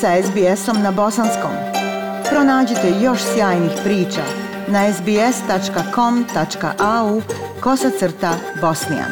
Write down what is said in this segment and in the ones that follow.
sa SBS-om na bosanskom. Pronađite još sjajnih priča na sbs.com.au kosacrta bosnijan.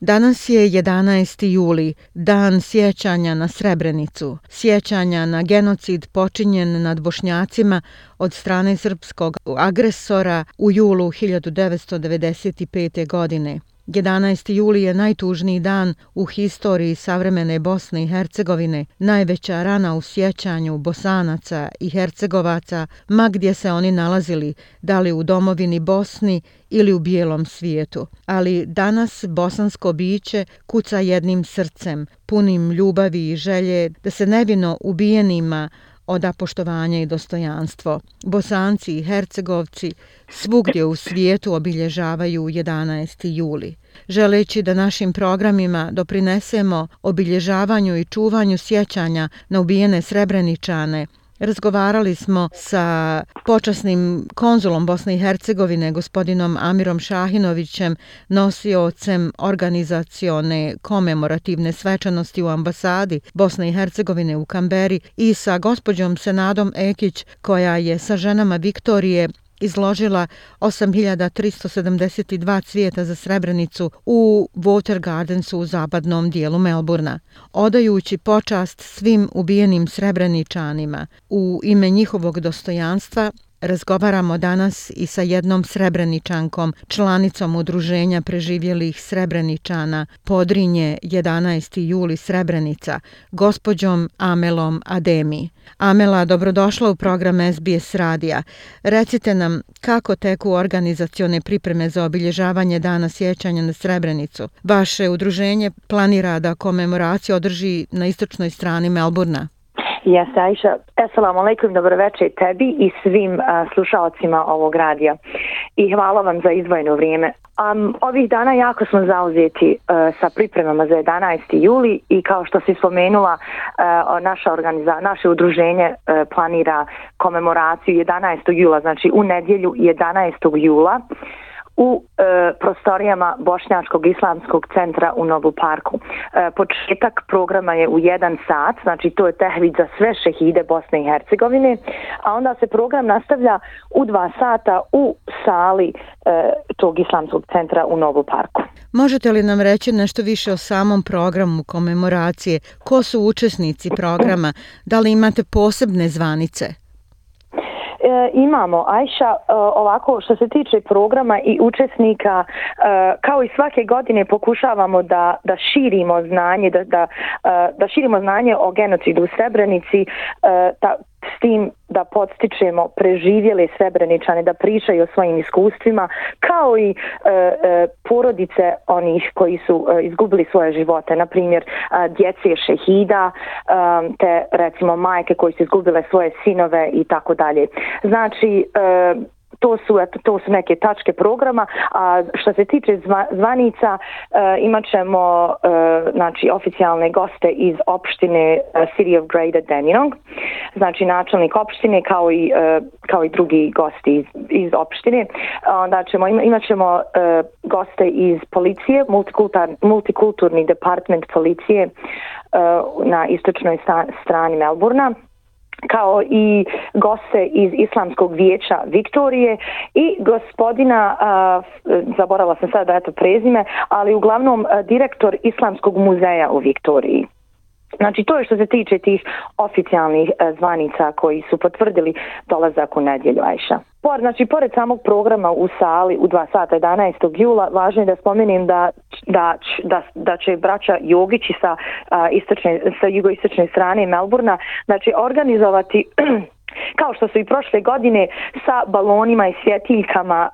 Danas je 11. juli, dan sjećanja na Srebrenicu, sjećanja na genocid počinjen nad Bošnjacima od strane srpskog agresora u julu 1995. godine. 11. juli je najtužniji dan u historiji savremene Bosne i Hercegovine, najveća rana u sjećanju Bosanaca i Hercegovaca, ma gdje se oni nalazili, da li u domovini Bosni ili u bijelom svijetu. Ali danas bosansko biće kuca jednim srcem, punim ljubavi i želje da se nevino ubijenima oda poštovanje i dostojanstvo. Bosanci i Hercegovci svugdje u svijetu obilježavaju 11. juli. Želeći da našim programima doprinesemo obilježavanju i čuvanju sjećanja na ubijene Srebreničane, Razgovarali smo sa počasnim konzulom Bosne i Hercegovine, gospodinom Amirom Šahinovićem, nosiocem organizacione komemorativne svečanosti u ambasadi Bosne i Hercegovine u Kamberi i sa gospođom Senadom Ekić, koja je sa ženama Viktorije izložila 8372 cvijeta za Srebrenicu u Water Gardensu u zapadnom dijelu Melburna. Odajući počast svim ubijenim Srebreničanima u ime njihovog dostojanstva, Razgovaramo danas i sa jednom srebreničankom, članicom udruženja preživjelih srebreničana Podrinje 11. juli Srebrenica, gospođom Amelom Ademi. Amela, dobrodošla u program SBS Radija. Recite nam kako teku organizacione pripreme za obilježavanje dana sjećanja na Srebrenicu. Vaše udruženje planira da komemoraciju održi na istočnoj strani Melburna. Jeste, Aisha. Assalamu alaikum, dobroveče tebi i svim uh, slušalcima ovog radija. I hvala vam za izdvojeno vrijeme. Um, ovih dana jako smo zauzeti uh, sa pripremama za 11. juli i kao što si spomenula, uh, naša organiza, naše udruženje uh, planira komemoraciju 11. jula, znači u nedjelju 11. jula. U e, prostorijama Bošnjačkog islamskog centra u Novu parku. E, početak programa je u jedan sat, znači to je tehvid za sve šehide Bosne i Hercegovine, a onda se program nastavlja u dva sata u sali e, tog islamskog centra u Novu parku. Možete li nam reći nešto više o samom programu komemoracije? Ko su učesnici programa? Da li imate posebne zvanice? E, imamo Ajša e, ovako što se tiče programa i učesnika e, kao i svake godine pokušavamo da da širimo znanje da da e, da širimo znanje o genocidu u Srebrenici. E, ta, s tim da podstičemo preživjele srebreničane da pričaju o svojim iskustvima kao i e, e, porodice onih koji su e, izgubili svoje živote. Na primjer e, djece šehida e, te recimo majke koji su izgubile svoje sinove i tako dalje. Znači e, to su eto to su neke tačke programa a što se tiče zva, zvanica e, imaćemo e, znači oficijalne goste iz opštine e, City of Greater Dandenong. Znači načelnik opštine kao i e, kao i drugi gosti iz, iz opštine. Onda ćemo ima, imaćemo e, goste iz policije multikulturni multikulturni department policije e, na istočnoj strani Melburna kao i goste iz Islamskog vijeća Viktorije i gospodina, a, zaborala sam sada da je to prezime, ali uglavnom a, direktor Islamskog muzeja u Viktoriji. Znači to je što se tiče tih oficijalnih zvanica koji su potvrdili dolazak u nedjelju Ajša. Por, znači, pored samog programa u sali u 2 sata 11. jula, važno je da spomenim da, da, da, da će braća Jogići sa, a, istočne, sa jugoistočne strane Melburna znači, organizovati kao što su i prošle godine sa balonima i svjetiljkama e,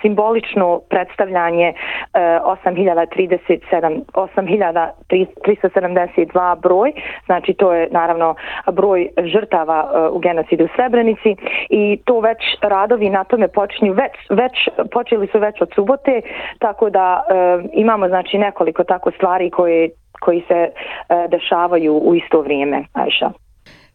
simbolično predstavljanje e, 8037 8372 broj. Znači to je naravno broj žrtava e, u genocidu u Srebrenici. I to već radovi na tome počinju već, već počeli su već od subote tako da e, imamo znači nekoliko tako stvari koje koji se e, dešavaju u isto vrijeme Ajša.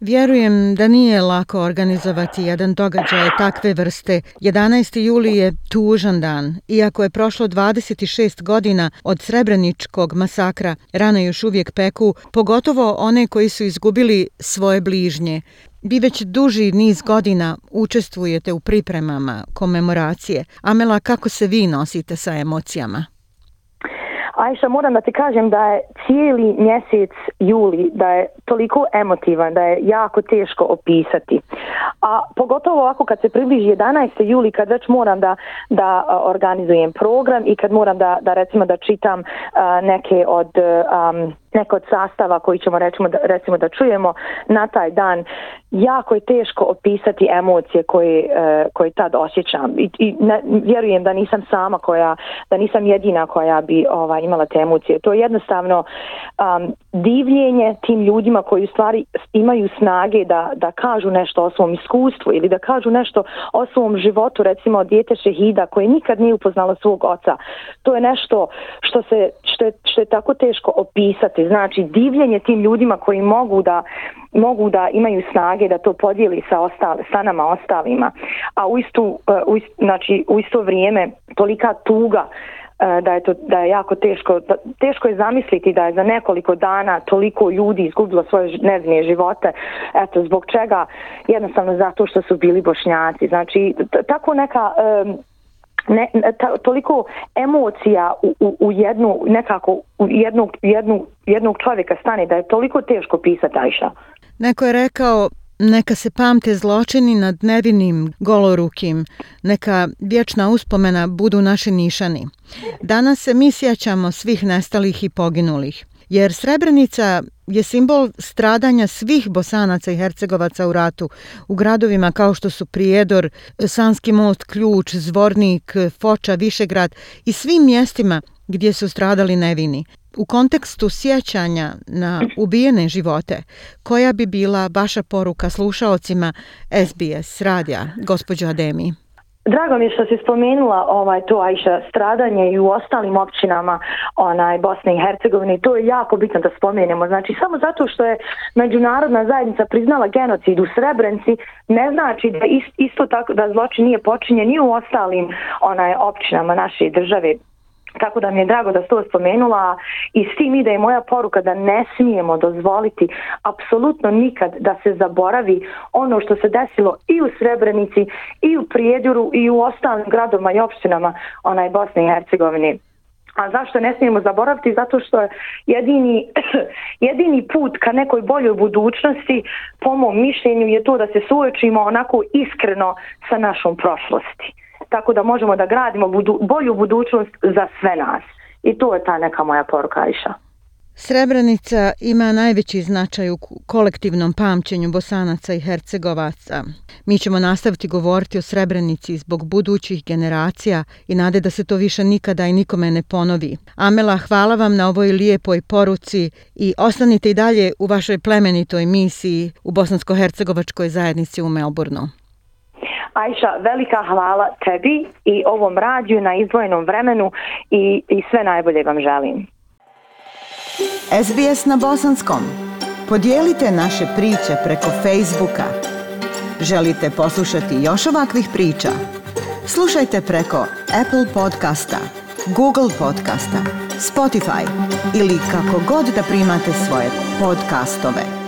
Vjerujem da nije lako organizovati jedan događaj takve vrste. 11. juli je tužan dan. Iako je prošlo 26 godina od Srebreničkog masakra, rane još uvijek peku, pogotovo one koji su izgubili svoje bližnje. Vi već duži niz godina učestvujete u pripremama komemoracije. Amela, kako se vi nosite sa emocijama? Ajša, moram da ti kažem da je cijeli mjesec juli, da je toliko emotivan, da je jako teško opisati. A pogotovo ovako kad se približi 11. juli, kad već moram da, da organizujem program i kad moram da, da recimo da čitam uh, neke od um, neko od sastava koji ćemo recimo da, recimo da čujemo na taj dan, jako je teško opisati emocije koje, e, koje tad osjećam. I, i ne, vjerujem da nisam sama koja, da nisam jedina koja bi ovaj, imala te emocije. To je jednostavno um, divljenje tim ljudima koji u stvari imaju snage da, da kažu nešto o svom iskustvu ili da kažu nešto o svom životu, recimo dijete šehida koje nikad nije upoznalo svog oca. To je nešto što, se, što, je, što je tako teško opisati. Znači divljenje tim ljudima koji mogu da mogu da imaju snage da to podijeli sa, ostale, sa nama ostalima, a u, istu, e, u, ist, znači, u isto vrijeme tolika tuga uh, E, da je to da je jako teško da, teško je zamisliti da je za nekoliko dana toliko ljudi izgubilo svoje neznije živote. Eto zbog čega? Jednostavno zato što su bili bošnjaci. Znači tako neka um, ne, ta, toliko emocija u, u, u jednu nekako u jednog, jednu, jednog čovjeka stane da je toliko teško pisati Ajša. Neko je rekao Neka se pamte zločini nad nevinim golorukim, neka vječna uspomena budu naši nišani. Danas se mi sjećamo svih nestalih i poginulih, jer Srebrenica je simbol stradanja svih bosanaca i hercegovaca u ratu. U gradovima kao što su Prijedor, Sanski most, Ključ, Zvornik, Foča, Višegrad i svim mjestima gdje su stradali nevini. U kontekstu sjećanja na ubijene živote, koja bi bila vaša poruka slušaocima SBS radija, gospođo Ademi? Drago mi je što si spomenula ovaj to Ajša stradanje i u ostalim općinama onaj Bosne i Hercegovine to je jako bitno da spomenemo znači samo zato što je međunarodna zajednica priznala genocid u Srebrenci ne znači da isto tako da zločin nije počinjen ni u ostalim onaj općinama naše države Tako da mi je drago da ste to spomenula i s tim ide i moja poruka da ne smijemo dozvoliti apsolutno nikad da se zaboravi ono što se desilo i u Srebrenici i u Prijedjuru i u ostalim gradovima i opštinama onaj Bosne i Hercegovine. A zašto ne smijemo zaboraviti? Zato što je jedini, jedini put ka nekoj boljoj budućnosti, po mom mišljenju, je to da se suočimo onako iskreno sa našom prošlosti tako da možemo da gradimo budu, bolju budućnost za sve nas. I to je ta neka moja poruka, Iša. Srebrenica ima najveći značaj u kolektivnom pamćenju bosanaca i hercegovaca. Mi ćemo nastaviti govoriti o Srebrenici zbog budućih generacija i nade da se to više nikada i nikome ne ponovi. Amela, hvala vam na ovoj lijepoj poruci i ostanite i dalje u vašoj plemenitoj misiji u Bosansko-Hercegovačkoj zajednici u Melbourneu. Ajša, velika hvala tebi i ovom radiju na izdvojenom vremenu i, i sve najbolje vam želim. SBS na Bosanskom. Podijelite naše priče preko Facebooka. Želite poslušati još ovakvih priča? Slušajte preko Apple podcasta, Google podcasta, Spotify ili kako god da primate svoje podcastove.